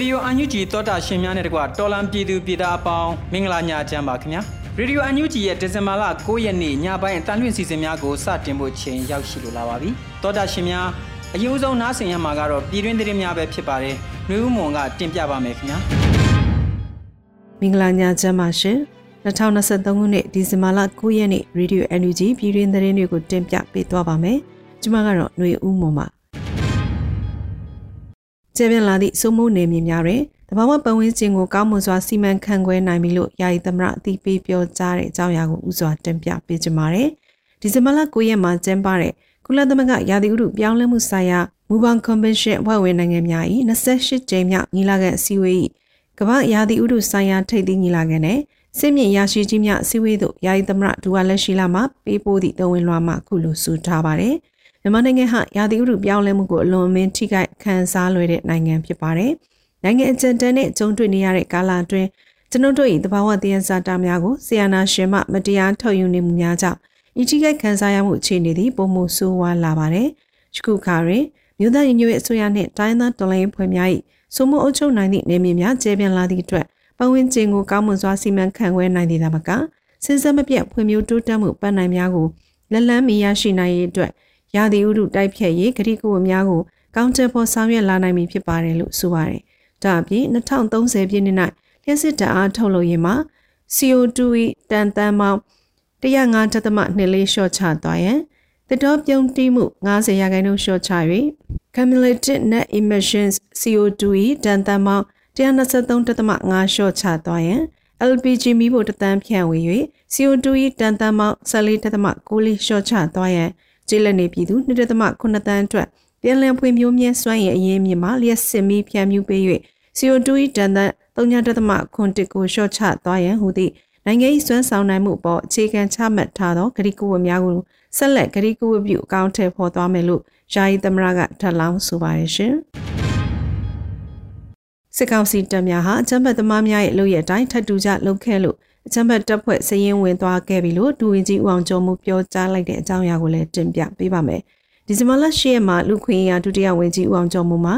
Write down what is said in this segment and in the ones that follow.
ဒီယိုအန်ယူဂျီသောတာရှင်များနဲ့တကွတော်လံပြည်သူပြည်သားအပေါင်းမင်္ဂလာညချမ်းပါခင်ဗျာရေဒီယိုအန်ယူဂျီရဲ့ဒီဇင်ဘာလ9ရက်နေ့ညပိုင်းအတန်လွင့်စီစဉ်များကိုစတင်ဖို့ချိန်ရောက်ရှိလိုလာပါပြီသောတာရှင်များအယုံဆုံးနားဆင်ရမှာကတော့ပြည်တွင်းသတင်းများပဲဖြစ်ပါတယ်နှွေဦးမွန်ကတင်ပြပါမယ်ခင်ဗျာမင်္ဂလာညချမ်းပါရှင်2023ခုနှစ်ဒီဇင်ဘာလ9ရက်နေ့ရေဒီယို NUG ပြည်တွင်းသတင်းတွေကိုတင်ပြပေးသွားပါမယ်ကျွန်မကတော့ຫນွေဦးမွန်ပါ ကျပြန့်လာသည့်စိုးမိုးနေမြများတွင်တဘာဝပတ်ဝန်းကျင်ကိုကောင်းမွန်စွာစီမံခန့်ခွဲနိုင်ပြီလို့ယာယီသမရအသိပေးပြောကြားတဲ့အကြောင်းအရာကိုဥစွာတင်ပြပေးကြပါမယ်။ဒီဇင်ဘာလ9ရက်မှာကျင်းပတဲ့ကုလသမဂ္ဂရာသီဥတုပြောင်းလဲမှုဆိုင်ရာမူဘောင်ကွန်ဗင်းရှင်းအဖွဲ့ဝင်နိုင်ငံများ၏28ကြိမ်မြောက်ညီလာခံအစည်းအဝေး၏ကမ္ဘာရာသီဥတုဆိုင်ရာထိပ်သီးညီလာခံနဲ့စစ်မြေရရှိကြီးများအစည်းအဝေးသို့ယာယီသမရဒူဝါလက်ရှိလာမှပေးပို့သည့်တဝင်လွှာမှခုလိုဆိုထားပါတယ်။ မြန်မာနိုင်ငံဟာရာသီဥတုပြောင်းလဲမှုကိုအလွန်အမင်းထိခိုက်ခံစားလွယ်တဲ့နိုင်ငံဖြစ်ပါတယ်။နိုင်ငံအကျဉ်းတန်းနဲ့ကြုံတွေ့နေရတဲ့ကာလအတွင်းကျွန်ုပ်တို့၏သဘာဝတရားစာတာများကိုဆီယနာရှင်မှမတရားထုတ်ယူနေမှုများကြောင့်ဤထိခိုက်ခံစားရမှုအခြေအနေသည်ပုံမှုဆိုးဝါးလာပါတယ်။ယခုခါတွင်မြို့သားညီညွတ်ရေးအစိုးရနှင့်တိုင်းသားတော်လှန်ရေးဖွဲ့များ၏စုမှုအုပ်ချုပ်နိုင်သည့်နေမြေများကျဲပြန့်လာသည့်အတွက်ပတ်ဝန်းကျင်ကိုကောင်းမွန်စွာစီမံခန့်ခွဲနိုင်သည်သာမကစဉ်ဆက်မပြတ်ဖွံ့ဖြိုးတိုးတက်မှုပန်းနိုင်များကိုလက်လန်းမီရရှိနိုင်ရေးအတွက် ရာသီဥတုတိုက်ဖြတ်ရေးဂရိကဝတ်များကိုကောင်းချက်ဖို့ဆောင်ရွက်လာနိုင်ပြီဖြစ်ပါတယ်လို့ဆိုပါတယ်။ဒါအပြင်2030ပြည့်နှစ်၌လျှက်စစ်တအားထုတ်လုပ်ရေးမှာ CO2 ၏တန်တန်ပေါင်း105.2လေးလျှော့ချသွားရန်တတော်ပြုံးတီးမှု90ရာခိုင်နှုန်းလျှော့ချ၍ cumulative net emissions CO2 ၏တန်တန်ပေါင်း123.5လျှော့ချသွားရန် LPG မီးဖို့တသန်းဖြန့်ဝေ၍ CO2 ၏တန်တန်ပေါင်း14.6လေးလျှော့ချသွားရန် ကျေးလက်နေပြည်သူ2.9တန်းအတွက်ပြန်လည်ဖွံ့ဖြိုးမြဲစွမ်းရည်အရေးမြင့်မှာလျှက်စစ်မီဖြန့်မြူပေး၍ CO2 ၏တန်တန်3.1ကိုရှော့ချသွားရန်ဟူသည့်နိုင်ငံ၏စွမ်းဆောင်နိုင်မှုပေါ်အခြေခံချမှတ်ထားသောဂရိကဝတ်များကိုဆက်လက်ဂရိကဝတ်ပြုအကောင့်ထဲပေါ်သွားမယ်လို့ယာယီသမရကထပ်လောင်းဆိုပါတယ်ရှင်စစ်ကောင်စီတပ်များဟာအကြမ်းဖက်သမားများရဲ့လုပ်ရတဲ့အတိုင်းထပ်တူကြလုပ်ခဲ့လို့ အချမ်းဘတ်တပ်ဖွဲ့စည်ရင်ဝင်သွားခဲ့ပြီလို့ဒူဝင်ကြီးဦးအောင်ကျော်မှုပြောကြားလိုက်တဲ့အကြောင်းအရာကိုလည်းတင်ပြပေးပါမယ်။ဒီဇင်ဘာလ10ရက်မှာလူခွင့်ရဒုတိယဝင်ကြီးဦးအောင်ကျော်မှုမှာ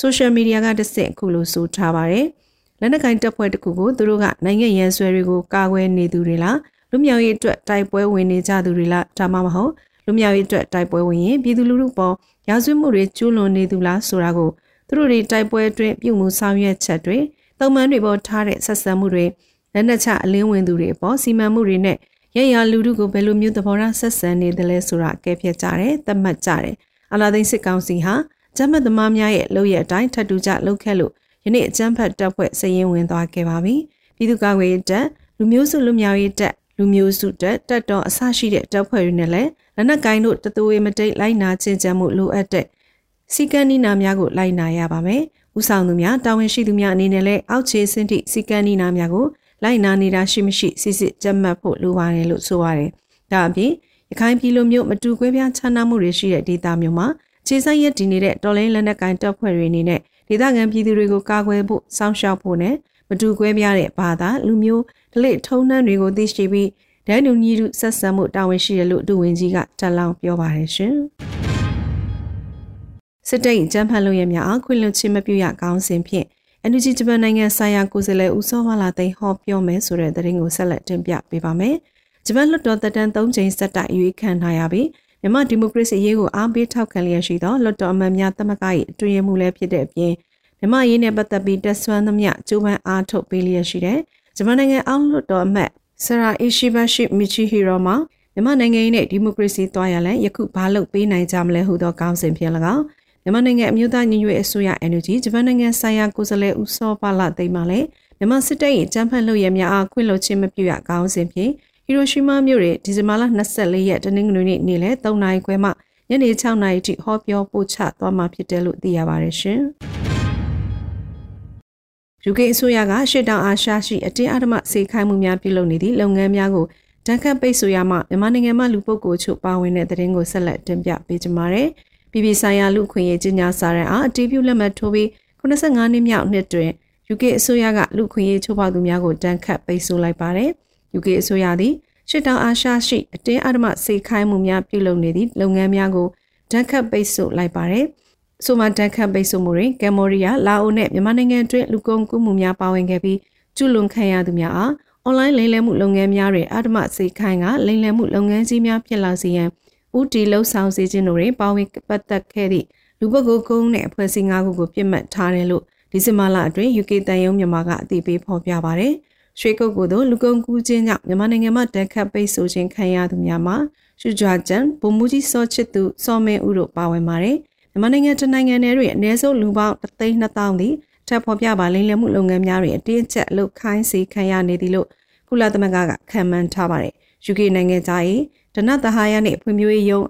ဆိုရှယ်မီဒီယာကတဆင့်အခုလိုဆိုထားပါတယ်။လက်နက်ကိုင်တပ်ဖွဲ့တစ်ခုကိုသူတို့ကနိုင်ငံရန်ဆွဲတွေကိုကာကွယ်နေသူတွေလားလူမျိုးရေးအတွက်တိုက်ပွဲဝင်နေကြသူတွေလားဒါမှမဟုတ်လူမျိုးရေးအတွက်တိုက်ပွဲဝင်ရင်ပြည်သူလူထုပေါ်ရာဇဝတ်မှုတွေကျူးလွန်နေသူလားဆိုတာကိုသူတို့တွေတိုက်ပွဲအတွင်းပြုမှုဆောင်ရွက်ချက်တွေတုံ့မှန်တွေပေါ်ထားတဲ့ဆက်ဆံမှုတွေ လက်နက်ချအလင်းဝင်သူတွေအပေါ်စီမံမှုတွေနဲ့ရရလူထုကိုဘယ်လိုမျိုးသဘောထားဆက်ဆံနေသလဲဆိုတာအကဲဖြတ်ကြတယ်သတ်မှတ်ကြတယ်အလာသိန်းစစ်ကောင်စီဟာဂျမတ်သမားများရဲ့လုပ်ရအတိုင်းထပ်တူကြလုပ်ခဲ့လို့ယနေ့အကြမ်းဖက်တပ်ဖွဲ့စည်ရင်ဝင်သွားခဲ့ပါပြီပြည်သူ့ကာကွယ်ရေးတပ်လူမျိုးစုလူမျိုးရေးတပ်လူမျိုးစုတပ်တပ်တော်အစရှိတဲ့တပ်ဖွဲ့တွေနဲ့လည်းလက်နက်ကိုင်းတို့တသွေးမတိတ်လိုက်နာချင်းချမ်းမှုလိုအပ်တဲ့စီကံနီနာများကိုလိုက်နာရပါမယ်။ဥဆောင်သူများတာဝန်ရှိသူများအနေနဲ့လည်းအောက်ခြေစင်းထိစီကံနီနာများကို လိုက်နာနေတာရှိမရှိစစ်စစ်ကြက်မှတ်ဖို့လိုပါတယ်လို့ဆိုပါတယ်။ဒါအပြင်ရခိုင်ပြည်လိုမျိုးမတူကွဲပြားခြားနားမှုတွေရှိတဲ့ဒေသမျိုးမှာခြေဆိုင်ရက်တည်နေတဲ့တော်လိုင်းလက်နက်ကိုင်တပ်ဖွဲ့တွေအနေနဲ့ဒေသခံပြည်သူတွေကိုကာကွယ်ဖို့စောင့်ရှောက်ဖို့နဲ့မတူကွဲပြားတဲ့ဘာသာလူမျိုးဒလိထုံးနှန်းတွေကိုသိရှိပြီးဒိုင်းနူညီတုဆက်ဆံမှုတာဝန်ရှိတယ်လို့ဒုဝန်ကြီးကတက်လောင်းပြောပါတယ်ရှင်။စစ်တိတ်ကြမ်းဖက်လို့ရများအခွင့်လွတ်ခြင်းမပြုရကောင်းစဉ်ဖြင့် NUG ဂျပန်နိုင်ငံဆိုင်ရာကိုယ်စားလှယ်ဦးစောမလာသိန်းဟောပြောမယ်ဆိုတဲ့သတင်းကိုဆက်လက်တင်ပြပေးပါမယ်။ဂျပန်လွှတ်တော်သက်တမ်း၃ချိန်ဆက်တိုက်ရွေးခံထားရပြီးမြန်မာဒီမိုကရေစီရေးကိုအားပေးထောက်ခံလျက်ရှိသောလွတ်တော်အမတ်များတမက၏အတွင်ရမှုလည်းဖြစ်တဲ့အပြင်မြန်မာရေးနဲ့ပတ်သက်ပြီးတက်ဆွမ်းသမျှကြိုးပမ်းအားထုတ်ပေးလျက်ရှိတဲ့ဂျပန်နိုင်ငံအောက်လွတ်တော်အမတ်ဆရာအီရှိဘရှိမီချီဟီရိုမှာမြန်မာနိုင်ငံရဲ့ဒီမိုကရေစီတွားရလန်ယခုဘာလို့ပေးနိုင်ကြမလဲဟုသောကောင်းစဉ်ဖြစ်၎င်း မြန်မာနိုင်ငံအမျိုးသားညီညွတ်ရေးအစိုးရ NUG ဂျပန်နိုင်ငံဆိုင်ရာကိုယ်စားလှယ်ဦးစောပါလာသိမ်းမှလည်းမြန်မာစစ်တပ်ရဲ့ကြမ်းဖက်လုပ်ရများအားခွင့်လွှတ်ခြင်းမပြုရကောင်းစဉ်ဖြင့်ဟီရိုရှီမာမြို့ရဲ့ဒီဇင်ဘာလ24ရက်တနင်္ဂနွေနေ့နေ့လယ်3နာရီခွဲမှညနေ6နာရီထိဟောပြောပို့ချသွားမှာဖြစ်တယ်လို့သိရပါတယ်ရှင်။ UK အစိုးရကရှစ်တောင်အာရှရှိအတင်းအဓမ္မစေခိုင်းမှုများပြုလုပ်နေသည့်လုပ်ငန်းများကိုတန်ခတ်ပိတ်ဆို့ရမှမြန်မာနိုင်ငံမှာလူပုဂ္ဂိုလ်ချို့ပါဝင်တဲ့တဲ့ရင်ကိုဆက်လက်တင်ပြပေးကြပါမယ်။ ပြည်ပဆိုင်ရာလူခွင့်ရေးကြီးညာစာရန်အားအတည်ပြုလက်မှတ်ထိုးပြီး85နှစ်မြောက်နှစ်တွင် UK အစိုးရကလူခွင့်ရေးချိုးဖောက်သူများကိုတန်ခတ်ပိတ်ဆို့လိုက်ပါတယ်။ UK အစိုးရသည်ရှစ်တောင်အာရှရှိအတင်းအဓမ္မစေခိုင်းမှုများပြုလုပ်နေသည့်လုပ်ငန်းများကိုတန်ခတ်ပိတ်ဆို့လိုက်ပါတယ်။ဆိုမှတန်ခတ်ပိတ်ဆို့မှုတွင်ကမ်မောရီးယားလာအိုနဲ့မြန်မာနိုင်ငံတွင်လူကုန်ကူးမှုများပါဝင်ခဲ့ပြီးကျူးလွန်ခံရသူများအားအွန်လိုင်းလိမ်လည်မှုလုပ်ငန်းများတွင်အဓမ္မစေခိုင်းကလိမ်လည်မှုလုပ်ငန်းကြီးများဖြစ်လာစေရန် ဦးတီလှုပ်ဆောင်စေခြင်းတို့တွင်ပါဝင်ပတ်သက်ခဲ့သည့်လူပုဂ္ဂိုလ်ကုန်းနဲ့အဖွဲ့အစည်း၅ခုကိုပြစ်မှတ်ထားတယ်လို့ဒီဇင်ဘာလအတွင်း UK တန်ယုံမြန်မာကအသိပေးဖော်ပြပါတယ်။ရွှေကုတ်ကိုတို့လူကုန်ကူးခြင်းကြောင့်မြန်မာနိုင်ငံမှာတက်ခတ်ပိတ်ဆို့ခြင်းခံရသူများမှာရှုကြွကျန်ဗိုလ်မှူးကြီးစောချစ်သူစောမင်းဦးတို့ပါဝင်ပါတယ်။မြန်မာနိုင်ငံတနိုင်ငံနယ်တွင်အနည်းဆုံးလူပေါင်း3,200သည်ထပ်ဖော်ပြပါလိမ့်လည်မှုလုပ်ငန်းများတွင်အတင်းကျပ်လုပ်ခိုင်းစေခံရနေသည်လို့ကုလသမဂ္ဂကခံမှန်းထားပါတယ်။ UK နိုင်ငံသား၏ ဒနသဟာယနှင့်ဖွံ့ဖြိုးရေးယုံ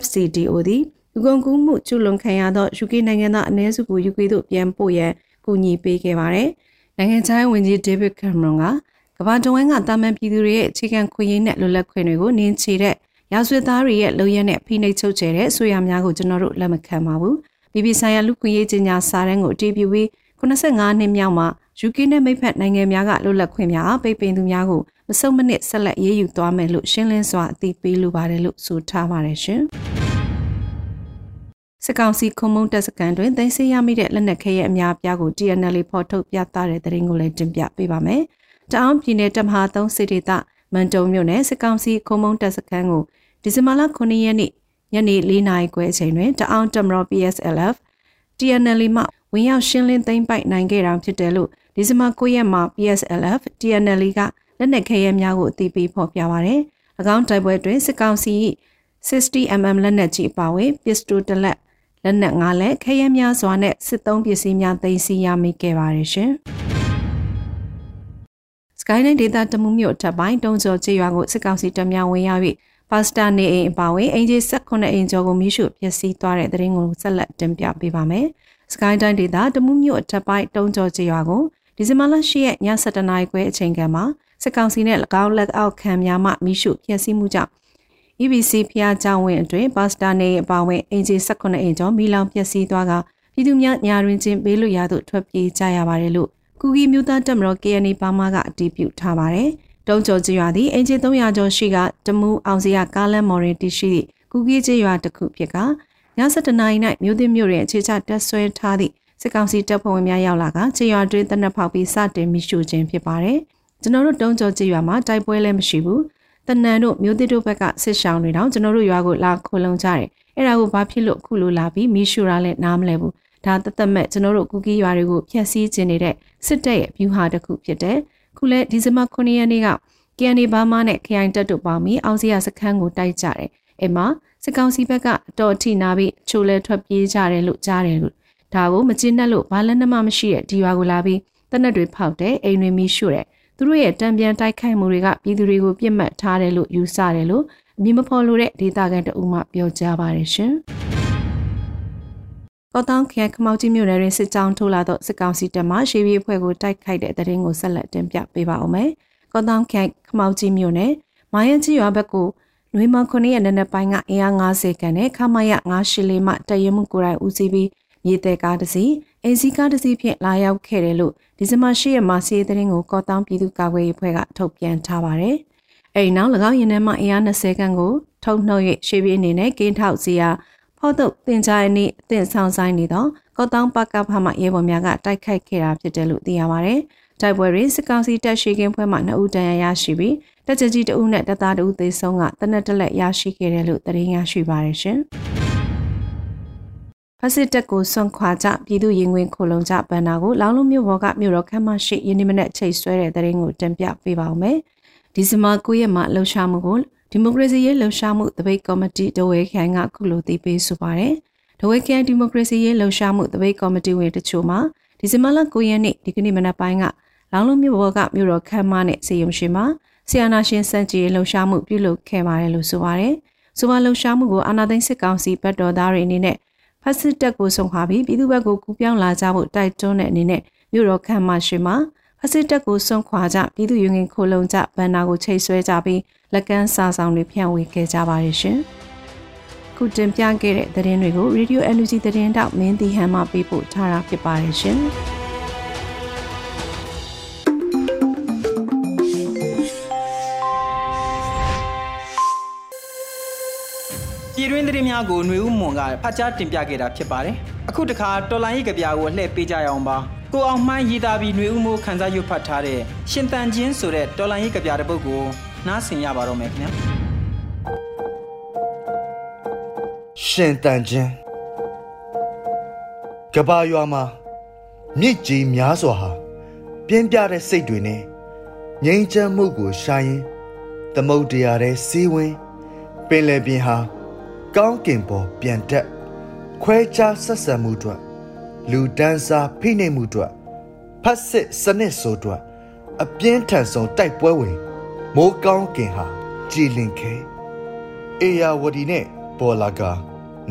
FCDO သည်လူကုန်ကူးမှုကျူးလွန်ခံရသော UK နိုင်ငံသားအနည်းစုကို UK သို့ပြန်ပို့ရန်ကူညီပေးခဲ့ပါတယ်။နိုင်ငံခြားရေးဝန်ကြီးဒေးဗစ်ကင်မရွန်ကကမ္ဘာတဝန်းကတာမန်ပြည်သူတွေရဲ့အခြေခံခွင့်ရင်းနဲ့လွတ်လပ်ခွင့်တွေကိုနင်းချေတဲ့ရာဇဝတ်သားတွေရဲ့လုံရက်နဲ့ဖိနှိပ်ချုပ်ချယ်တဲ့အဆိုအရများကိုကျွန်တော်တို့လက်မခံပါဘူး။ပြည်ပဆိုင်ရာလူခွင့်ရေးကြီးညာစာတမ်းကိုအတည်ပြုပြီး85နှစ်မြောက်မှာ UK နဲ့မိတ်ဖက်နိုင်ငံများကလွတ်လပ်ခွင့်များအားပိတ်ပင်သူများကို မစုံမနစ်ဆက်လက်ရေးယူသွားမယ်လို့ရှင်းလင်းစွာအသိပေးလိုပါတယ်လို့ဆိုထားပါတယ်ရှင်။စကောင်စီခုံမုံတက်စကန်တွင်တင်ဆက်ရမိတဲ့လက်နက်ခဲရဲ့အများအပြားကို TNL ဖော်ထုတ်ပြသတဲ့တဲ့ရင်ကိုလည်းတင်ပြပေးပါမယ်။တအောင်းပြည်နယ်တမဟာ3စစ်ဒေသမန်တုံမြို့နယ်စကောင်စီခုံမုံတက်စကန်ကိုဒီဇင်ဘာလ9ရက်နေ့ညနေ4နာရီခွဲအချိန်တွင်တအောင်းတမရော PSLF TNL မှဝင်ရောက်ရှင်းလင်းသိမ်းပိုက်နိုင်ခဲ့တာဖြစ်တယ်လို့ဒီဇင်ဘာ9ရက်မှာ PSLF TNL က လက်နက်ခဲယမ်းများကိုအသိပေးဖော်ပြပါရတယ်။၎င်းတိုက်ပွဲတွင်စစ်ကောင်စီ 60mm လက်နက်ကြီးအပါအဝင်ပစ္စတိုတလက်လက်နက်၅လက်ခဲယမ်းများစွာနဲ့စစ်သုံးပစ္စည်းများသိမ်းဆည်းရမိခဲ့ပါတယ်ရှင်။ Skyline ဒေတာတမှုမြို့ထပ်ပိုင်းတုံးစော်ကျေးရွာကိုစစ်ကောင်စီတပ်များဝင်ရောက်၍ပါစတာနေအိမ်အပါအဝင်အင်ဂျီ18အိမ်ကျော်ကိုမိရှုပျက်စီးသွားတဲ့တဲ့ရင်ကိုဆက်လက်တင်ပြပေးပါမယ်။ Skyline ဒေတာတမှုမြို့ထပ်ပိုင်းတုံးစော်ကျေးရွာကိုဒီဇင်ဘာလ10ရက်ည7:00နာရီခွဲအချိန်ကမှ စစ်ကောင်စီနဲ့၎င်းလက်အောက်ခံများမှမိရှုဖျက်ဆီးမှုကြောင့် EBC ဖျားကြောင်းဝင်အတွင်းပါစတာနေအပါဝင်အင်ဂျီ18အင်ကျော်မီလောင်ပျက်စီးသွားကပြည်သူများညာတွင်ချင်းပေးလို့ရသို့ထွက်ပြေးကြရပါတယ်လို့ကူကီမျိုးသားတက်မတော် KNA ပါမကအတည်ပြုထားပါတယ်။တုံးကျော်ကြီးရွာသည်အင်ဂျီ300ကျော်ရှိကတမူအောင်စရကားလန်မော်ရင်တီရှိသည့်ကူကီကြီးရွာတစ်ခုဖြစ်ကည7:00နာရီ၌မြို့သစ်မြို့တွင်အခြေချတက်ဆွဲထားသည့်စစ်ကောင်စီတပ်ဖွဲ့ဝင်များရောက်လာကခြေရွာတွင်တနက်ဖောက်ပြီးစတင်မိရှုခြင်းဖြစ်ပါတယ်။ ကျွန်တော်တို့တုံးကျော်ကြီးရွာမှာတိုက်ပွဲလည်းမရှိဘူးတနန်တို့မျိုးသစ်တို့ဘက်ကဆစ်ဆောင်တွေတော့ကျွန်တော်တို့ရွာကိုလာခိုလုံကြတယ်အဲ့ဒါကိုဘာဖြစ်လို့အခုလိုလာပြီးမီးရှို့တာလဲနားမလဲဘူးဒါတသက်မဲ့ကျွန်တော်တို့ကူကီးရွာတွေကိုဖျက်ဆီးခြင်းနေတဲ့စစ်တပ်ရဲ့ဗျူဟာတစ်ခုဖြစ်တယ်ခုလဲဒီဇင်ဘာ9ရက်နေ့က KNA ဘာမာနဲ့ KI တက်တို့ပေါင်းပြီးအောင်စရာစခန်းကိုတိုက်ကြတယ်အဲ့မှာစစ်ကောင်စီဘက်ကအတော်အထိနာပြီးချိုးလဲထွက်ပြေးကြတယ်လို့ကြားတယ်လို့ဒါကိုမကျင်းနဲ့လို့ဘာလက်နက်မှမရှိတဲ့ဒီရွာကိုလာပြီးတနက်တွေဖောက်တယ်အိမ်တွေမီးရှို့တယ် သူတို့ရဲ့တံပြန်တိုက်ခိုက်မှုတွေကပြည်သူတွေကိုပြစ်မှတ်ထားတယ်လို့ယူဆတယ်လို့အမည်မဖော်လိုတဲ့ဒေသခံတအုပ်မှပြောကြားပါတယ်ရှင်။ကော့တောင်ခရိုင်ခမောက်ကြီးမြို့နယ်တွင်စစ်ကြောင်းထိုးလာသောစစ်ကောင်စီတပ်မှရှေးပြည်အဖွဲ့ကိုတိုက်ခိုက်တဲ့တရင်ကိုဆက်လက်တင်ပြပေးပါဦးမယ်။ကော့တောင်ခရိုင်ခမောက်ကြီးမြို့နယ်မိုင်းရကြီးရွာဘက်ကိုနွေမ9ရက်နေ့နက်ပိုင်းကအင်အား90ခန့်နဲ့ခမရ984မှတရင်မှုကိုယ်တိုင်ဦးစီးပြီးမြေတဲကားတစ်စီး အိမ်စီကားတစ်စီးဖြင့်လာရောက်ခဲ့တယ်လို့ဒီဇင်ဘာ10ရက်မှာစီးသတင်းကိုကော့တောင်းပြည်သူ့ကာကွယ်ရေးအဖွဲ့ကထုတ်ပြန်ထားပါတယ်။အဲဒီနောက်၎င်းရင်ထဲမှာအင်အား20ခန်းကိုထုတ်နှုတ်၍ရှေ့ပြေးအနေနဲ့ကင်းထောက်စီယာဖောက်တော့တင်ကြရဲ့နေ့အသင့်ဆောင်ဆိုင်နေသောကော့တောင်းပကဖမှရဲဘော်များကတိုက်ခိုက်ခဲ့တာဖြစ်တယ်လို့သိရပါတယ်။တိုက်ပွဲတွင်စစ်ကောင်စီတပ်ရှိကင်းဖွဲ့မှ2ဦးတန်ရာရရှိပြီးတပ်ကြကြီး2ဦးနဲ့တပ်သား2ဦးသေဆုံးကတနက်တလက်ရရှိခဲ့တယ်လို့သတင်းရရှိပါရရှင် ဖက်စစ်တပ်ကိုစွန့်ခွာကြပြည်သူရင်ဝင်ခိုလုံကြဘန်နာကိုလောင်လုံးမြို့ဘော်ကမြို့တော်ခမ်းမရှိယင်းဒီမနက်ချိတ်ဆွဲတဲ့သတင်းကိုတင်ပြပေးပါောင်းမယ်ဒီဇင်ဘာ9ရက်မှာလှုပ်ရှားမှုကိုဒီမိုကရေစီရေးလှုပ်ရှားမှုတပိတ်ကော်မတီဒဝဲခိုင်ကခုလိုတည်ပေးဆိုပါတယ်ဒဝဲခိုင်ဒီမိုကရေစီရေးလှုပ်ရှားမှုတပိတ်ကော်မတီဝင်တချို့မှာဒီဇင်ဘာလ9ရက်နေ့ဒီကနေ့မနက်ပိုင်းကလောင်လုံးမြို့ဘော်ကမြို့တော်ခမ်းမနဲ့စေယုံရှိမှာဆီယနာရှင်စန့်ကြီးလှုပ်ရှားမှုပြုလုပ်ခဲ့ပါတယ်လို့ဆိုပါတယ်။ဆိုပါလှုပ်ရှားမှုကိုအာနာသိန်းစစ်ကောင်စီဘက်တော်သားတွေအနေနဲ့ ဖက်စစ်တပ်ကိုဆုံးခွာပြီးပြည်သူ့ဘက်ကိုကူပြောင်းလာကြဖို့တိုက်တွန်းတဲ့အနေနဲ့မြို့တော်ခမ်းမရှိမှာဖက်စစ်တပ်ကိုဆုံးခွာကြပြည်သူ့ရင်ငင်ခိုလုံကြဘန်နာကိုချိတ်ဆွဲကြပြီးလက်ကမ်းစာဆောင်တွေဖြန့်ဝေခဲ့ကြပါတယ်ရှင်။ခုတင်ပြခဲ့တဲ့သတင်းတွေကို Radio Energy သတင်းတောက်မင်းတီဟန်မှပေးပို့ထားတာဖြစ်ပါတယ်ရှင်။ ပြည်တွင်းသတင်းများကိုຫນွေဦးမွန်ကဖတ်ကြားတင်ပြခဲ့တာဖြစ်ပါတယ်။အခုတခါတော်လိုင်းရေးကြပြကိုလှည့်ပေးကြရအောင်ပါ။ကိုအောင်မှန်းရေးသားပြီးຫນွေဦးမိုးခန်းစားရွတ်ဖတ်ထားတဲ့ရှင်တန်ချင်းဆိုတဲ့တော်လိုင်းရေးကြပြတဲ့ပုတ်ကိုနားဆင်ရပါတော့မယ်ခင်ဗျာ။ရှင်တန်ချင်းကဘာရွာမှာမြစ်ကြီးများစွာဟာပြင်းပြတဲ့စိတ်တွေနဲ့ငြိမ်းချမ်းမှုကိုရှာရင်သမုတ်တရားတဲ့စီးဝင်ပင်လယ်ပြင်ဟာ ကောင်းကင်ပေါ်ပြန်တက်ခွဲခြားဆက်ဆံမှုတို့လူဒန်းစားဖိနှိပ်မှုတို့ဖတ်စစ်စနစ်ဆိုတို့အပြင်းထန်ဆုံးတိုက်ပွဲဝင်မိုးကောင်းကင်ဟာကြည်လင်ခဲအေယာဝတီနဲ့ပေါ်လာက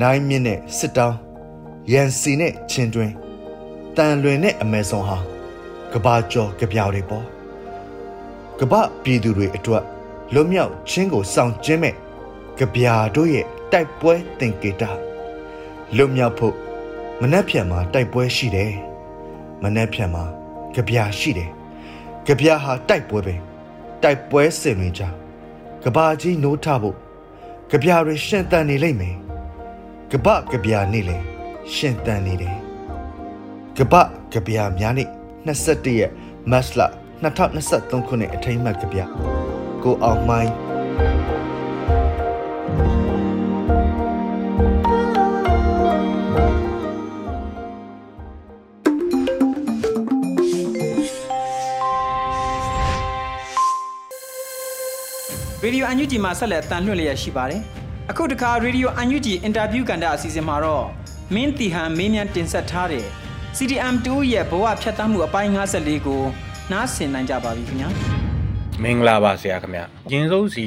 နိုင်မြင့်နဲ့စစ်တောင်းရန်စီနဲ့ချင်းတွင်တန်လွင်နဲ့အမေဇုံဟာကဘာကျော်ကြပြောင်တွေပေါ့ကပပြည်သူတွေအတွက်လွတ်မြောက်ခြင်းကိုစောင့်ခြင်းမဲ့ကြပြာတို့ရဲ့ တိုက်ပွဲသင်္ကေတလွတ်မြောက်ဖို့မနှက်ဖြန်မှာတိုက်ပွဲရှိတယ်မနှက်ဖြန်မှာကြပြာရှိတယ်ကြပြာဟာတိုက်ပွဲပဲတိုက်ပွဲစင်တွေကြောင့်ကဘာကြီးနိုးထဖို့ကြပြာတွေရှင်တန်နေလိမ့်မယ်ကပကြပြာနေလေရှင်တန်နေတယ်ကပကြပြာများနေ့21ရက်မတ်လ2023ခုနှစ်အထိမ်းအမှတ်ကြပြကိုအောင်မိုင်း ရေဒီယိုအန်ယူဂျီမှာဆက်လက်တန်လွှင့်လျက်ရှိပါတယ်။အခုတခါရေဒီယိုအန်ယူဂျီအင်တာဗျူးကန်တဲ့အစီအစဉ်မှာတော့မင်းတီဟန်မင်းမြန်တင်ဆက်ထားတဲ့ CDM2 ရဲ့ဘဝဖြတ်သန်းမှုအပိုင်း54ကိုနားဆင်နိုင်ကြပါပြီခင်ဗျာ။မင်္ဂလာပါဆရာခင်ဗျ။ရင်းဆုံးစီ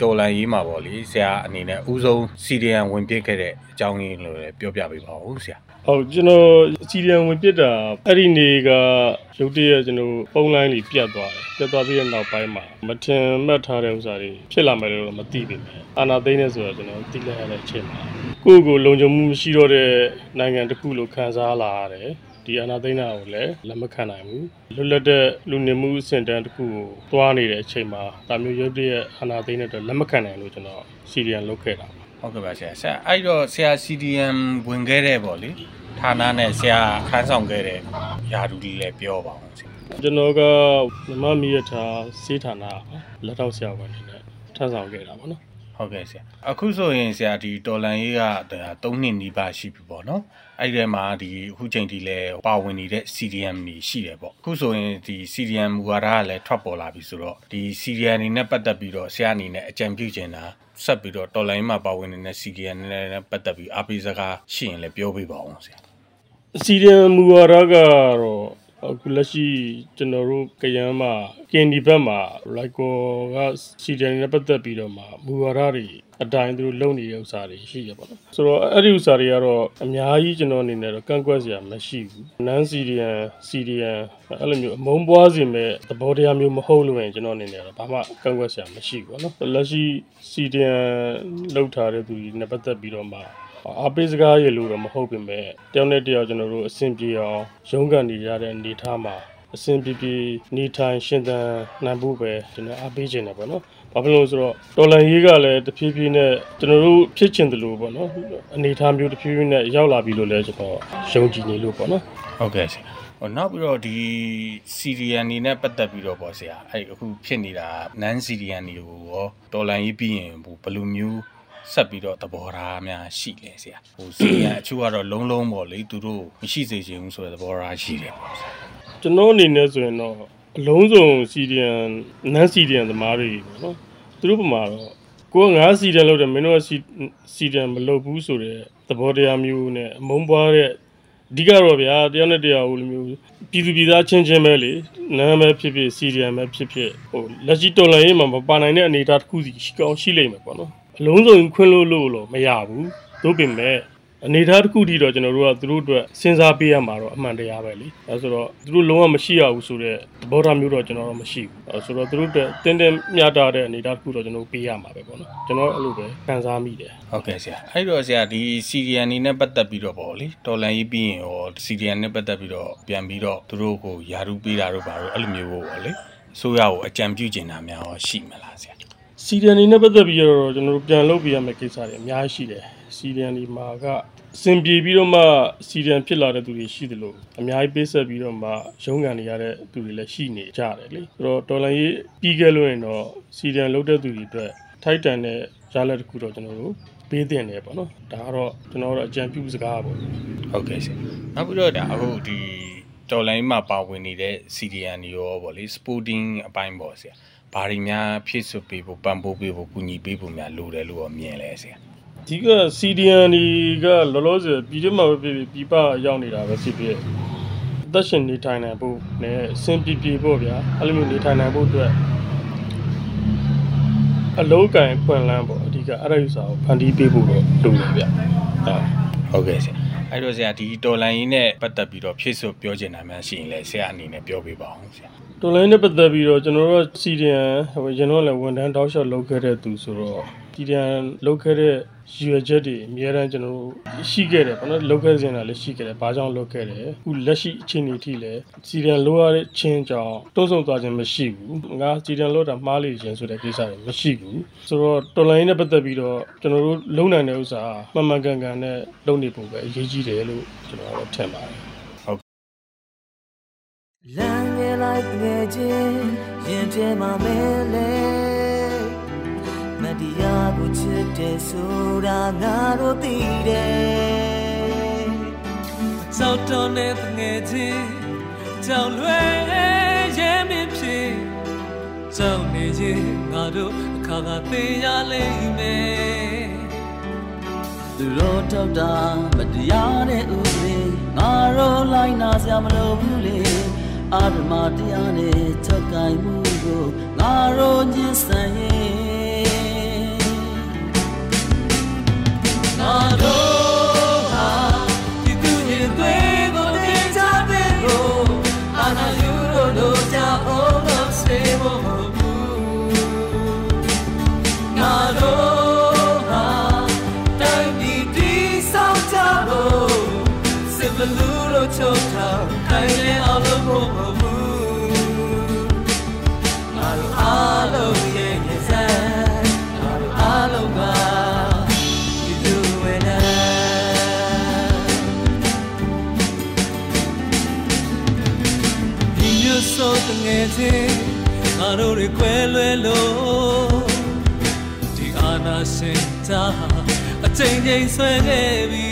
တော်လန်ရေးမှာပေါ့လေဆရာအနေနဲ့ဥဆုံး CDM ဝင်ပြစ်ခဲ့တဲ့အကြောင်းရင်းလို့လည်းပြောပြပေးပါဦးဆရာ။ ဟုတ်ကျွန်တော်စီရီယံဝင်ပြစ်တာအဲ့ဒီနေ့ကရုတ်တရက်ကျွန်တော်ပုံလိုင်းလေးပြတ်သွားတယ်ပြတ်သွားပြီးတဲ့နောက်ပိုင်းမှာမထင်မှတ်ထားတဲ့ဥစ္စာတွေဖြစ်လာမယ်လို့မသိပေမဲ့အာနာသိန်းနေဆိုတော့ကျွန်တော်သိလိုက်ရတဲ့အချိန်မှာကိုယ့်ကိုယ်လုံခြုံမှုမရှိတော့တဲ့နိုင်ငံတစ်ခုလို့ခံစားလာရတယ်ဒီအနာသိန်းတာကိုလည်းလက်မခံနိုင်ဘူးလွတ်လပ်တဲ့လူနေမှုစင်တန်းတစ်ခုကိုသွားနေတဲ့အချိန်မှာဒါမျိုးရုပ်တရက်အနာသိန်းတဲ့အတွက်လက်မခံနိုင်လို့ကျွန်တော်စီရီယံလုပ်ခဲ့တာ ဟုတ်ကဲ့ပါဆရာဆရာအဲ့တော့ဆရာ CDM ဝင်ခဲ့တဲ့ပေါ့လေဌာနနဲ့ဆရာခန်းဆောင်ခဲ့တဲ့ယာဒူလေးလည်းပြောပါအောင်ဆရာကျွန်တော်ကမမမီရထားစေးဌာနလက်ထောက်ဆရာဝန်နေနဲ့ထမ်းဆောင်ခဲ့တာပေါ့နော်ဟုတ်ကဲ့ဆရာအခုဆိုရင်ဆရာဒီတော်လန်ရေးက3နှစ်နီးပါးရှိပြီပေါ့နော်အဲ့ဒီမှာဒီအခုချိန်ထိလဲပါဝင်နေတဲ့ CDM တွေရှိတယ်ပေါ့အခုဆိုရင်ဒီ CDM မူဝါဒကလည်းထွက်ပေါ်လာပြီဆိုတော့ဒီ CDM အနေနဲ့ပတ်သက်ပြီးတော့ဆရာအနေနဲ့အကြံပြုချင်တာ ဆက်ပြီးတော့တော်လိုင်းမှာပါဝင်နေတဲ့ CDM နဲ့ပတ်သက်ပြီးအားပေးစကားရှိရင်လည်းပြောပေးပါအောင်ဆရာစီရီယံမူဝါဒကတော့ အခုလက်ရှိကျွန်တော်တို့ကရမ်းမှာကင်ဒီဘက်မှာလိုက်ကောကစီရီယံနဲ့ပတ်သက်ပြီးတော့မှမူဝါဒတွေအတိုင်းသူတို့လုပ်နေတဲ့ဥစ္စာတွေရှိရပါတော့ဆိုတော့အဲ့ဒီဥစ္စာတွေကတော့အများကြီးကျွန်တော်အနေနဲ့တော့ကန့်ကွက်စရာမရှိဘူးနန်စီရီယံစီရီယံအဲ့လိုမျိုးအမုန်းပွားစေမဲ့သဘောတရားမျိုးမဟုတ်လို့ရင်ကျွန်တော်အနေနဲ့တော့ဘာမှကန့်ကွက်စရာမရှိဘူးเนาะလက်ရှိစီရီယံလောက်ထားတဲ့သူတွေနဲ့ပတ်သက်ပြီးတော့မှ အားပေးစကားရလို့တော့မဟုတ်ပေမဲ့တယောက်နဲ့တယောက်ကျွန်တော်တို့အဆင်ပြေအောင်ရုန်းကန်နေရတဲ့အနေအထားမှာအဆင်ပြေပြေနေထိုင်ရှင်သန်နိုင်ဖို့ပဲကျွန်တော်အားပေးခြင်းတယ်ပေါ့နော်။ဘာဖြစ်လို့ဆိုတော့တော်လန်ရေးကလည်းတဖြည်းဖြည်းနဲ့ကျွန်တော်တို့ဖြစ်ချင်တယ်လို့ပေါ့နော်။အနေအထားမျိုးတဖြည်းဖြည်းနဲ့ရောက်လာပြီလို့လည်းကျွန်တော်ယုံကြည်နေလို့ပေါ့နော်။ဟုတ်ကဲ့ဆရာဟိုနောက်ပြီးတော့ဒီ CDN နေနဲ့ပတ်သက်ပြီးတော့ပေါ့ဆရာအဲ့အခုဖြစ်နေတာ non CDN တွေကိုရောတော်လန်ရေးပြီးရင်ဘယ်လိုမျိုး ဆက်ပြီးတော့သဘောထားများရှိလဲဆရာဟို CDN အချို့ကတော့လုံးလုံးပေါ့လေသူတို့မရှိစေချင်ဘူးဆိုတဲ့သဘောထားရှိတယ်ပေါ့ဆရာကျွန်တော်အနေနဲ့ဆိုရင်တော့အလုံးစုံ CDN non CDN သမားတွေပေါ့နော်သူတို့ပမာတော့ကိုကငါ CDN လုပ်တယ်မင်းတို့က CDN မလုပ်ဘူးဆိုတဲ့သဘောတရားမျိုးနဲ့အမုန်းပွားတဲ့အဓိကတော့ဗျာတယောက်နဲ့တယောက်ဟိုလိုမျိုးပြည်သူပြည်သားချင်းချင်းပဲလေနာမည်ဖြစ်ဖြစ် CDN ပဲဖြစ်ဖြစ်ဟိုလက်ရှိတော်လှန်ရေးမှာမပါနိုင်တဲ့အနေအထားတစ်ခုစီရှိကောင်းရှိလိမ့်မယ်ပေါ့နော် အလုံးစုံခွင့်လို့လို့လို့မရဘူးသို့ပင်မဲ့အနေအထားတစ်ခုတည်းတော့ကျွန်တော်တို့ကသူတို့အတွက်စဉ်းစားပေးရမှာတော့အမှန်တရားပဲလေအဲဆိုတော့သူတို့လုံးဝမရှိရဘူးဆိုတော့သဘောထားမျိုးတော့ကျွန်တော်တော့မရှိဘူးအဲဆိုတော့သူတို့အတွက်တင်းတင်းမြတ်တာတဲ့အနေအထားတစ်ခုတော့ကျွန်တော်ပေးရမှာပဲပေါ့နော်ကျွန်တော်အဲ့လိုပဲခံစားမိတယ်ဟုတ်ကဲ့ဆရာအဲ့တော့ဆရာဒီ CDN နေနဲ့ပတ်သက်ပြီးတော့ပေါ့လေတော်လန်ရေးပြီးရင်ရော CDN နဲ့ပတ်သက်ပြီးတော့ပြန်ပြီးတော့သူတို့ကိုယာရုပေးတာတို့ဘာလို့အဲ့လိုမျိုးပေါ့လေဆိုရကိုအကြံပြုကျင်တာများရောရှိမလားဆရာ စီဒီအန်နေနဲ့ပတ်သက်ပြီးတော့ကျွန်တော်တို့ပြန်လုပ်ပြရမယ့်ကိစ္စတွေအများကြီးရှိတယ်စီဒီအန်ဒီမှာကအစင်ပြေပြီးတော့မှစီဒီအန်ဖြစ်လာတဲ့သူတွေရှိတယ်လို့အများကြီးပေးဆက်ပြီးတော့မှရုံးကန်နေရတဲ့သူတွေလည်းရှိနေကြတယ်လေဆိုတော့ဒေါ်လာရေးပြီးခဲ့လို့ရင်တော့စီဒီအန်လုပ်တဲ့သူတွေအတွက်ထိုက်တန်တဲ့ရလဒ်တစ်ခုတော့ကျွန်တော်တို့ပေးတင်တယ်ပေါ့နော်ဒါကတော့ကျွန်တော်တို့အကြံပြုစကားပေါ့ဟုတ်ကဲ့ဆရာနောက်ပြီးတော့ဒါအခုဒီတော်လိုင်းမှာပါဝင်နေတဲ့ CDN တွေရောပေါ့လေ sporting အပိုင်းပေါ့ဆရာ ဘာတွေများဖြစ်စွပေးဖို့ပံ့ပိုးပေးဖို့ကူညီပေးဖို့များလိုတယ်လို့ရောမြင်လဲဆရာဒီက CDN တွေကလောလောဆယ်ပြည်တွင်းမှာပဲပြည်ပြည်ပရောက်နေတာပဲဖြစ်ဖြစ်အသက်ရှင်နေထိုင်နိုင်ဖို့နဲ့အဆင်ပြေပြေဖို့ဗျာအဲ့လိုမျိုးနေထိုင်နိုင်ဖို့အတွက်အလုံးကင်ဖွင့်လန်းပေါ့အဓိကအဲ့ဒါယူစာကိုဖန်တီးပေးဖို့တော့လိုတယ်ဗျဟုတ်ဟုတ်ကဲ့ဆရာ အဲ့တော့ဆရာဒီတော်လိုင်းကြီးနဲ့ပတ်သက်ပြီးတော့ဖြစ်စွပြောချင်တာများရှိရင်လဲဆရာအနေနဲ့ပြောပြပါအောင်ဆရာတော်လိုင်းနဲ့ပတ်သက်ပြီးတော့ကျွန်တော်တို့ CDN ဟိုကျွန်တော်လည်းဝန်ထမ်းတောက်လျှောက်လုပ်ခဲ့တဲ့သူဆိုတော့ CDN လုပ်ခဲ့တဲ့ရည်ရွယ်ချက်တွေအများအားကျွန်တော်တို့ရှိခဲ့တယ်ပေါ့နော်လုပ်ခဲ့စဉ်တာလည်းရှိခဲ့တယ်ဘာကြောင့်လုပ်ခဲ့တယ်အခုလက်ရှိအခြေအနေထိလည်း CDN လုပ်ရတဲ့ချင်းကြောင့်တုံ့ဆုံသွားခြင်းမရှိဘူးငါ CDN လုပ်တာမှားလေခြင်းဆိုတဲ့ကိစ္စတွေမရှိဘူးဆိုတော့တော်လိုင်းနဲ့ပတ်သက်ပြီးတော့ကျွန်တော်တို့လုံနိုင်တဲ့ဥစ္စာမှန်မှန်ကန်ကန်နဲ့လုပ်နေဖို့ပဲအရေးကြီးတယ်လို့ကျွန်တော်တို့ထင်ပါတယ်လမ်းငယ်လိုက်ငယ်ချင်းရင်ထဲမှာမဲလေ မတရားကိုချစ်တယ်ဆိုတာငါတို့သိတယ်စောက်တော်နဲ့ငယ်ချင်းကြောင်လွယ်ရဲမင်းဖြစ်ကြောင်နေရင်ငါတို့အခါကသိရလိမ့်မယ်သူတို့ထောက်တာမတရားတဲ့ဥပဒေငါတို့လိုက်နာစရာမလိုဘူးလေအာဓမတရားနဲ့ချက်ကင်မှုကိုငါတို့ညှင်းဆန်ရင် ငယ်ချင်းငါတို့တွေခွဲလွဲလို့ဒီအာနာစင်တာအချိန်ချင်းဆွဲခဲ့ပြီ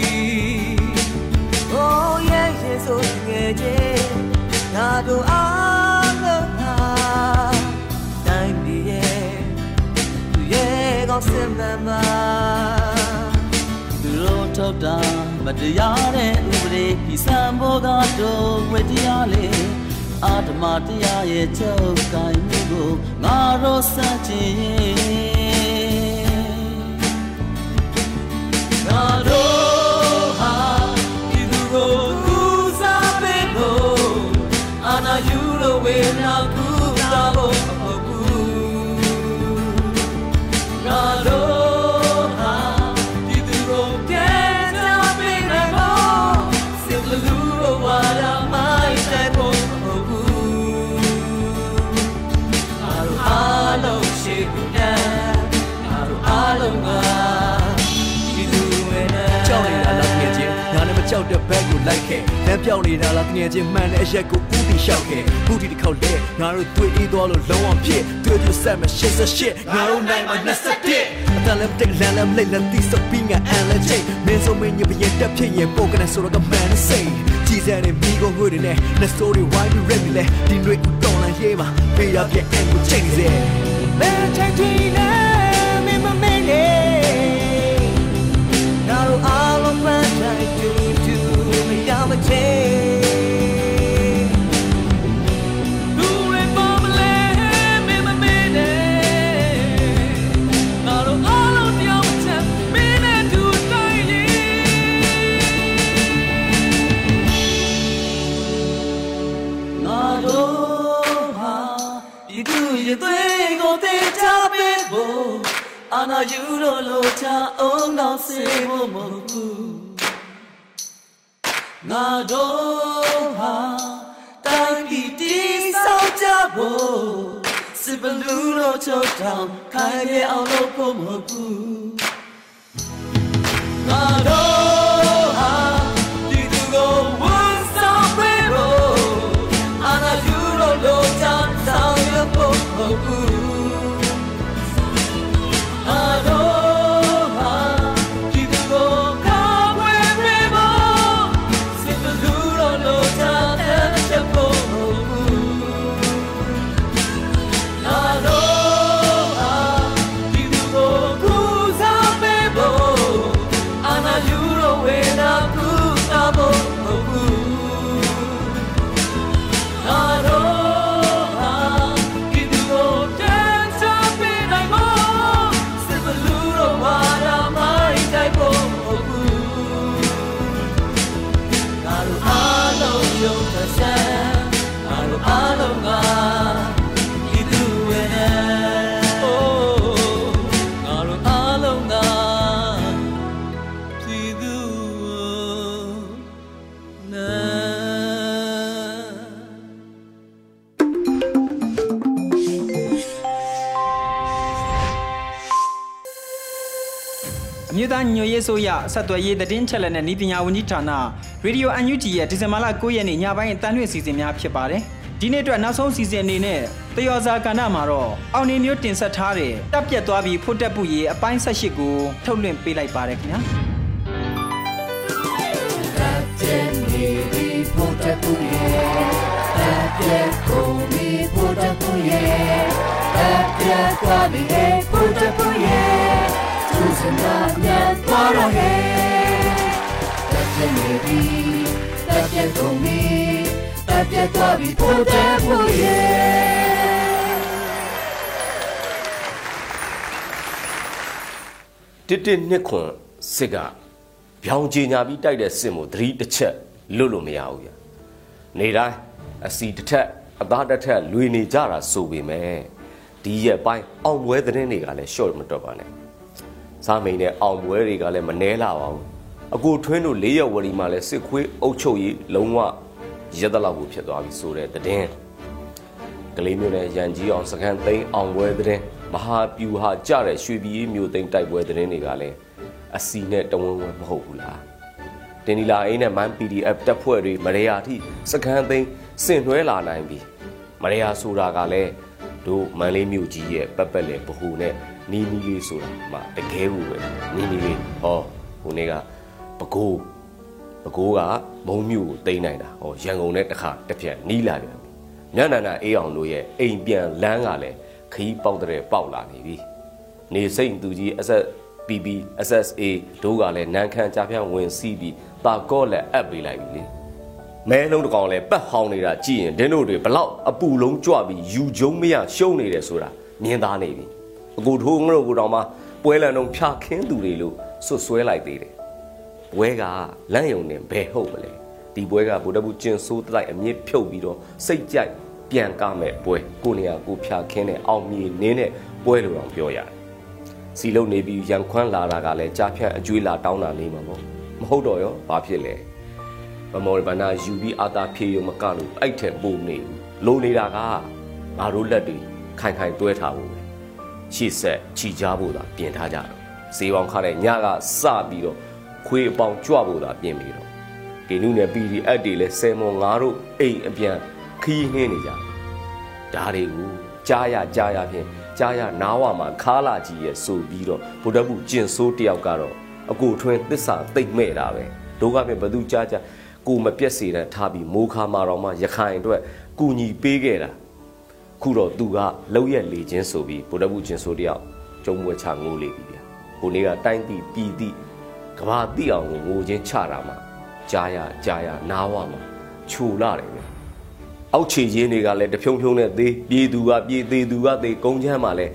Oh yeah yeah so ငယ်ချင်းငါတို့အားလုံးဟာတိုင်းပြည်ရဲ့သူရဲ့ကောင်းစင်မှန်ပါသူတို့ထုတ်တာမတရားတဲ့ဥပဒေဒီစံဘောကတော့ဝေတရားလေ အာဓမတရားရဲ့ချုပ်ကိုင်မှုကိုငါတို့စัจချင်ငါတို့ဟာဒီသူကိုကူစားပေးဖို့အာနာယူလို့ဝေနာ ရှောက်တဲ့ဘက်ကိုလိုက်ခဲ့လမ်းပြောင်းနေတာလားတငယ်ချင်းမှန်တဲ့အရက်ကိုဦးတည်လျှောက်ခဲ့ခုဒီတစ်ခေါက်လေငါတို့တွေ့အေးသွားလို့လုံးဝဖြစ်တွေ့ပြဆက်မရှစ်ဆက်ရှစ်ငါတို့နိုင်မှာ21အတလည်းတက်လမ်းလည်းလိတ်လည်းတီးစပင်းကအန်လည်းချိတ်မင်းဆိုမင်းညပြည့်တက်ဖြစ်ရင်ပိုကနေဆိုတော့ကမှန်စိတ်ကြည်စံနေမိကုန်ငွေတွေနဲ့ the story why you ready လေဒီတွေဦးတော်လာရေးပါပေးရပြအန်ကိုချိန်စေမင်းချိန် နေငါတို့အားလုံးတရားမချမင်းနဲ့တူတိုင်းလေးငါတို့ဟာဒီသူရဲ့သွေးကိုတေချပေးဖို့အာနာယူလို့လို့ချအောင်တော့စေဖို့မဟုတ်ဘူး ငါတို့ဟာတိုင်းပြည်တည်ဆောက်ကြဖို့စစ်ဘလူးလို့ချောတောင်းခိုင်ရအောင်လို့ဖို့မဟုတ်ဘူးငါတို့ သားညွေရေးဆိုရဆက်သွယ်ရေးသတင်းချက်လက်နဲ့ဤပညာဝန်ကြီးဌာနရေဒီယို UNG ရဲ့ဒီဇင်ဘာလ9ရက်နေ့ညပိုင်းအတန်းလွင့်စီစဉ်များဖြစ်ပါတယ်။ဒီနေ့အတွက်နောက်ဆုံးစီစဉ်အနေနဲ့တယောဇာကဏ္ဍမှာတော့အောင်နေမျိုးတင်ဆက်ထားတဲ့တပ်ပြတ်သွားပြီးဖို့တက်ပူရေးအပိုင်း18ကိုထုတ်လွှင့်ပေးလိုက်ပါတယ်ခင်ဗျာ။တစ်တစ်နှ စ်ခွန်စစ်ကဗျောင်ကြီးညာပြီးတိုက်တဲ့စစ်မှုသတိတစ်ချက်လွတ်လို့မရဘူးဗျနေတိုင်းအစီတစ်ထက်အသားတစ်ထက်လွေနေကြတာဆိုပေမဲ့ဒီရက်ပိုင်းအောင်ပွဲသတင်းတွေကလည်း short မတော့ပါနဲ့ စားမိန်နဲ့အောင်ပွဲတွေကလည်းမနှဲလာပါဘူးအကိုထွင်းတို့၄ရက်ဝရီမှာလည်းစစ်ခွေးအုပ်ချုပ်ရေးလုံးဝရက်တလောက်ကိုဖြစ်သွားပြီဆိုတဲ့သတင်းကလေးမျိုးနဲ့ရန်ကြီးအောင်စကန်သိန်းအောင်ပွဲတဲ့မဟာပြူဟာကြတဲ့ရွှေပြည်မျိုးသိန်းတိုက်ပွဲတဲ့တွေကလည်းအစီနဲ့တဝန်းဝန်းမဟုတ်ဘူးလားတင်ဒီလာအင်းနဲ့မန် PDF တပ်ဖွဲ့တွေမရေယာထိစကန်သိန်းဆင်နွှဲလာနိုင်ပြီမရေယာဆိုတာကလည်းတို့မန်လေးမြို့ကြီးရဲ့ပတ်ပတ်လေဘဟုနဲ့ နီးနီးလေးဆိုတာမှတကယ်ဘူးပဲနီးနီးလေးဟောဟိုနေ့ကပကိုးပကိုးကမုံမြို့ကိုတိမ့်နိုင်တာဟောရန်ကုန်နဲ့တစ်ခါတစ်ဖြတ်နီးလာပြန်ပြီမြတ်နန္ဒအေးအောင်တို့ရဲ့အိမ်ပြန်လမ်းကလည်းခီးပေါက်တဲ့ပေါက်လာနေပြီနေစိတ်သူကြီး SSPB SSA တို့ကလည်းနန်းခမ်းကြပြဝင်စီးပြီးတာကော့လက်အပ်ပေးလိုက်ပြီလေမဲလုံးတစ်ကောင်လည်းပတ်ဟောင်းနေတာကြည့်ရင်ဒင်းတို့တွေဘလောက်အပူလုံးကြွပြီးယူကျုံမရရှုံးနေတယ်ဆိုတာမြင်သားနေပြီ အကူထိုးငါတို့ကတော့မှပွဲလန်တော့ဖြာခင်းသူတွေလို့ဆွတ်ဆွဲလိုက်သေးတယ်ပွဲကလမ်းယုံနေဘယ်ဟုတ်မလဲဒီပွဲကဗုဒ္ဓဘုကျင်ဆိုးတိုက်အမြင့်ဖြုတ်ပြီးတော့စိတ်ကြိုက်ပြန်ကားမဲ့ပွဲကိုနေရာကိုဖြာခင်းတဲ့အောင်မြေနင်းတဲ့ပွဲလို့တော့ပြောရတယ်စီလုံးနေပြီးရန်ခွမ်းလာတာကလည်းကြားဖြတ်အကျွေးလာတောင်းတာနေမှာပေါ့မဟုတ်တော့ရောဘာဖြစ်လဲဗမော်ဘနာယူပြီးအာသာဖြေရုံမကလို့အဲ့ထက်ပိုနေဘူးလိုနေတာကငါတို့လက်တွေခိုင်ခိုင်တွဲထားဖို့ပဲ ရှေ့ဆက်ခြိကြဖို့သာပြင်ထားကြတော့ဈေးပေါင်ခါတဲ့ညကစပြီးတော့ခွေးအပေါင်ကြွဖို့သာပြင်ပြီးတော့ကေနုနဲ့ PDF တွေလည်းဆယ်မော်ငါတို့အိမ်အပြန်ခီးနှင်းနေကြဒါတွေကိုကြားရကြားရဖြင့်ကြားရနားဝမှာခါလာကြီးရဲ့ဆိုပြီးတော့ဗုဒ္ဓဘုကျင်ဆိုးတယောက်ကတော့အကိုထွင်းသစ္စာသိမ့်မဲ့တာပဲတို့ကပြင်ဘသူကြားကြားကိုမပြက်စေတဲ့ထားပြီးမိုးခါမာတော်မှရခိုင်အတွက်ကူညီပေးခဲ့တာ ခုတော့သူကလောက်ရက်လေချင်းဆိုပြီးဗုဒ္ဓဘုကျင်ဆိုးတယောက်ကျုံမွေးချငိုးလေပြီဗျာဟိုနေ့ကတိုင်းပြည်ပြည်သည့်ကဘာတိအောင်ကိုငိုချင်းချတာမှာကြားရကြားရနားဝမှာခြူလာတယ်ဗျာအောက်ခြေရင်းတွေကလည်းတဖြုံဖြုံနဲ့သေးပြည်သူကပြည်သေးသူကသေးကုန်းချမ်းမှာလည်း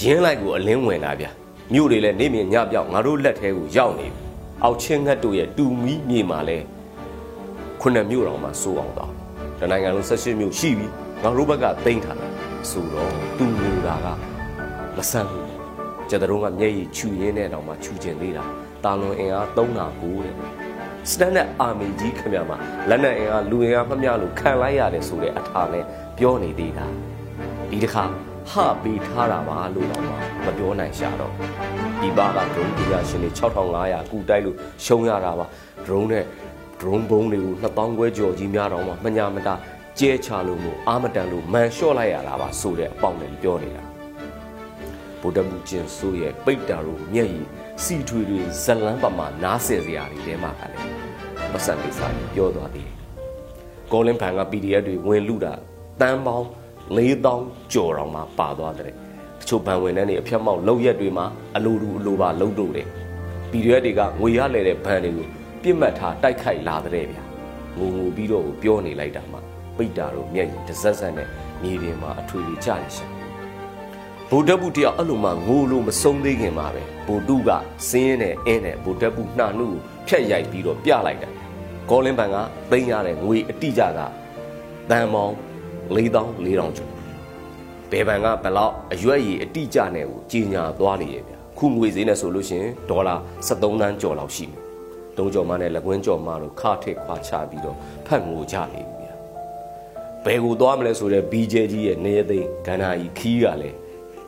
ရင်းလိုက်ကိုအလင်းဝင်လာဗျာမြို့တွေလည်းနေမြညပြောက်ငါတို့လက်ထဲကိုရောက်နေပြီအောက်ချင်းငတ်တို့ရဲ့တူမီမြေမှာလည်းခုနှစ်မြို့တော်မှာစိုးအောင်တော့တနိုင်ငံလုံး၁၈မြို့ရှိပြီငါတို့ဘက်ကတိမ့်ထားတယ် ဆိုတော့တူနေတာကမဆန်းဘူးကျတဲ့တော့ကမျက်ရည်ချူရင်းနဲ့တော့မှချူကျင်သေးတာတာလွန်အင်အား3နာကိုတဲ့စတန်ဒတ်အာမီကြီးခင်ဗျာမှာလက်နက်အင်အားလူအင်အားမမျှလို့ခံလိုက်ရတယ်ဆိုတဲ့အထာလဲပြောနေသေးတာဒီတစ်ခါဟပေးထားတာပါလို့တော့မပြောနိုင်ရှာတော့ဒီပါက drone ပညာရှင်တွေ6500ကူတိုက်လို့ရှုံးရတာပါ drone နဲ့ drone ဘုံတွေကို2000ခွဲကျော်ကြီးများတော့မှမညာမတာ ကျဲချလို့မို့အာမတန်လို့မန်လျှော့လိုက်ရတာပါဆိုတဲ့အပေါက်နဲ့ပြောနေတာဗုဒ္ဓမူကျင်ဆိုရဲ့ပိတ်တာတို့မျက်ရည်စီထွေတွေဇလန်းပမာနားဆယ်စရာတွေတဲမှာကလည်းမဆန်ကိစ္စကြီးပြောသွားသေးတယ်။ကောလင်းဖန်က PDF တွေဝင်လူတာတန်းပေါင်း4000ကျော်တော့မှပါသွားတယ်။တချို့ဗန်ဝင်တဲ့နေအဖြတ်မောက်လောက်ရက်တွေမှာအလိုတူအလိုပါလုံးတို့တယ်။ PDF တွေကငွေရလဲတဲ့ဗန်တွေကိုပြစ်မှတ်ထားတိုက်ခိုက်လာတဲ့ဗျာ။ငုံငူပြီးတော့ပြောနေလိုက်တာမှ ပိတ်တာတို့မျက်ရည်တစ်ဆက်ဆက်နဲ့မြေပြင်မှာအထွေထွေကြနေရှာ။ဗိုလ်တပ်ဘူးတယောက်အဲ့လိုမှငိုလို့မဆုံးသေးခင်မှာပဲဗိုလ်တုကစင်းရဲနဲ့အင်းနဲ့ဗိုလ်တပ်ဘူးနှာနှုတ်ကိုဖြတ်ရိုက်ပြီးတော့ပြလိုက်တာကောလင်းပန်ကသိမ်းရတဲ့ငွေအတိကြကတန်ပေါင်း4400ကျော်ဘယ်ဘန်ကဘလောက်အရွက်ရည်အတိကြနဲ့ကိုကြီးညာသွားနေရဲ့ဗျခုငွေဈေးနဲ့ဆိုလို့ရှိရင်ဒေါ်လာ73သန်းကျော်လောက်ရှိတယ်တုံးကျော်မနဲ့လက်ကွင်းကျော်မတို့ခါထစ်ခွာချပြီးတော့ဖတ်ငိုကြနေပြီဗျ ဘယ်ကိုသွားမလဲဆိုတော့ BJ ကြီးရဲ့နေသိန်းကန္နာကြီးခီးကလည်း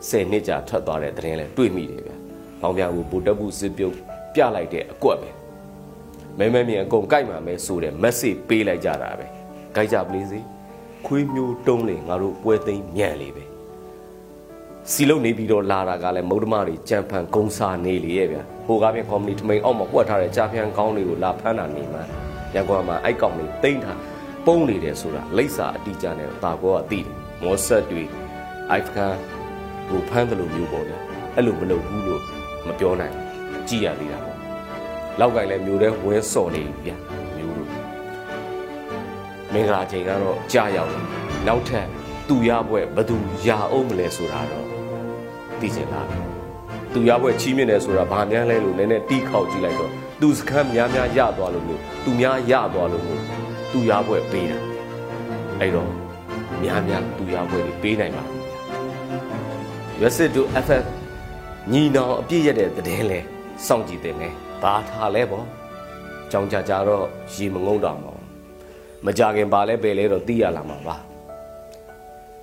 10နှစ်ကြာထွက်သွားတဲ့သတင်းလဲတွေ့မိတယ်ဗျ။ဘောင်ပြာကိုဗိုလ်တပ်ဘူးစစ်ပြုတ်ပြလိုက်တဲ့အကွက်ပဲ။မဲမဲမြင်အကုန်ကြိုက်မှာမဲဆိုတဲ့ message ပေးလိုက်ကြတာပဲ။ကြိုက်ကြပလေးစီခွေးမျိုးတုံးလေငါတို့ပွဲသိမ်းညံ့လေပဲ။စီလုံးနေပြီးတော့လာတာကလည်းမုဒ္ဓမတွေကြံဖန်ဂုံစာနေလေရဲ့ဗျ။ဟိုကားပြင်ကော်မတီထမိန်အောက်မှာကွက်ထားတဲ့ကြာပြန်ကောင်းတွေကိုလာဖမ်းတာနေမှရကွာမှာအိုက်ကောင်တွေတိမ့်ထား ပုံနေတယ်ဆိုတာလိပ်စာအတိအကျနဲ့တာကောကသိတယ်။မောဆက်တွေအိုက်ဖကန်ကိုဖမ်းတယ်လို့မျိုးပေါ့ဗျအဲ့လိုမလုပ်ဘူးလို့မပြောနိုင်ကြည့်ရသေးတာပေါ့လောက်ကင်လည်းမျိုးတဲ့ဝဲစော်နေဗျမျိုးတို့မင်္ဂလာချိန်ကတော့ကြာရောက်တယ်နောက်ထပ်သူရဘွဲ့ဘသူရာအောင်မလဲဆိုတာတော့သိချင်တာသူရဘွဲ့ချီးမြှင့်တယ်ဆိုတာဘာများလဲလို့နည်းနည်းတီးခေါက်ကြည့်လိုက်တော့သူစခန်းများများရသွားလို့လို့သူများရသွားလို့လို့ သူရဘွဲ့ပေးတာအဲ့တော့များများသူရဘွဲ့တွေပေးနိုင်ပါရွက်စစ်တို့ FF ညီနောင်အပြည့်ရတဲ့သတင်းလဲစောင့်ကြည့်တယ်နဲ့ဘာထားလဲပေါ့ကြောင်ကြကြတော့ရေမငုံတော့မှာမကြခင်ပါလဲပဲလဲတော့သိရလာမှာပါ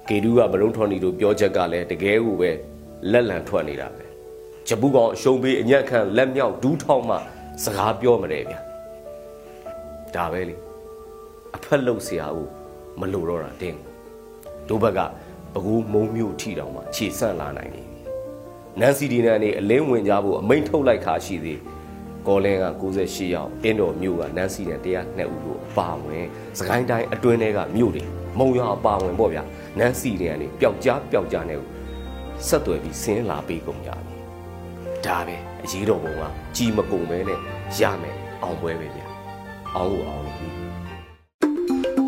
ကေတူးကဘလုံးထွန်နီတို့ပြောချက်ကလည်းတကယ်ကိုပဲလက်လံထွက်နေတာပဲဂျပူကောင်အရှုံးပေးအညက်ခံလက်မြောက်ဒူးထောင်းမှစကားပြောမတယ်ဗျဒါပဲလေ အဖက်လို့ဆရာဦးမလို့တော့တာတင်းတို့ဘက်ကပဲခူးမုံမျိုးထီတောင်မှခြေဆန့်လာနိုင်နေပြီနန်စီဒီနန်နေအလင်းဝင်ကြဖို့အမိန့်ထုတ်လိုက်ခါရှိသေးကောလင်းက98ယောက်တင်းတော်မျိုးကနန်စီဒန်102ဦးလို့အပါဝင်စကိုင်းတိုင်းအတွင်းထဲကမြို့တွေမုံရအပါဝင်ပေါ့ဗျာနန်စီဒန်ကနေပျောက်ကြားပျောက်ကြားနေဆက်သွယ်ပြီးဆင်းလာပေးကုန်ကြပြီဒါပဲအရေးတော်ပုံကကြီးမကုန်ပဲနဲ့ရမယ်အောင်ပွဲပဲဗျာအောင်ကိုအောင်လို့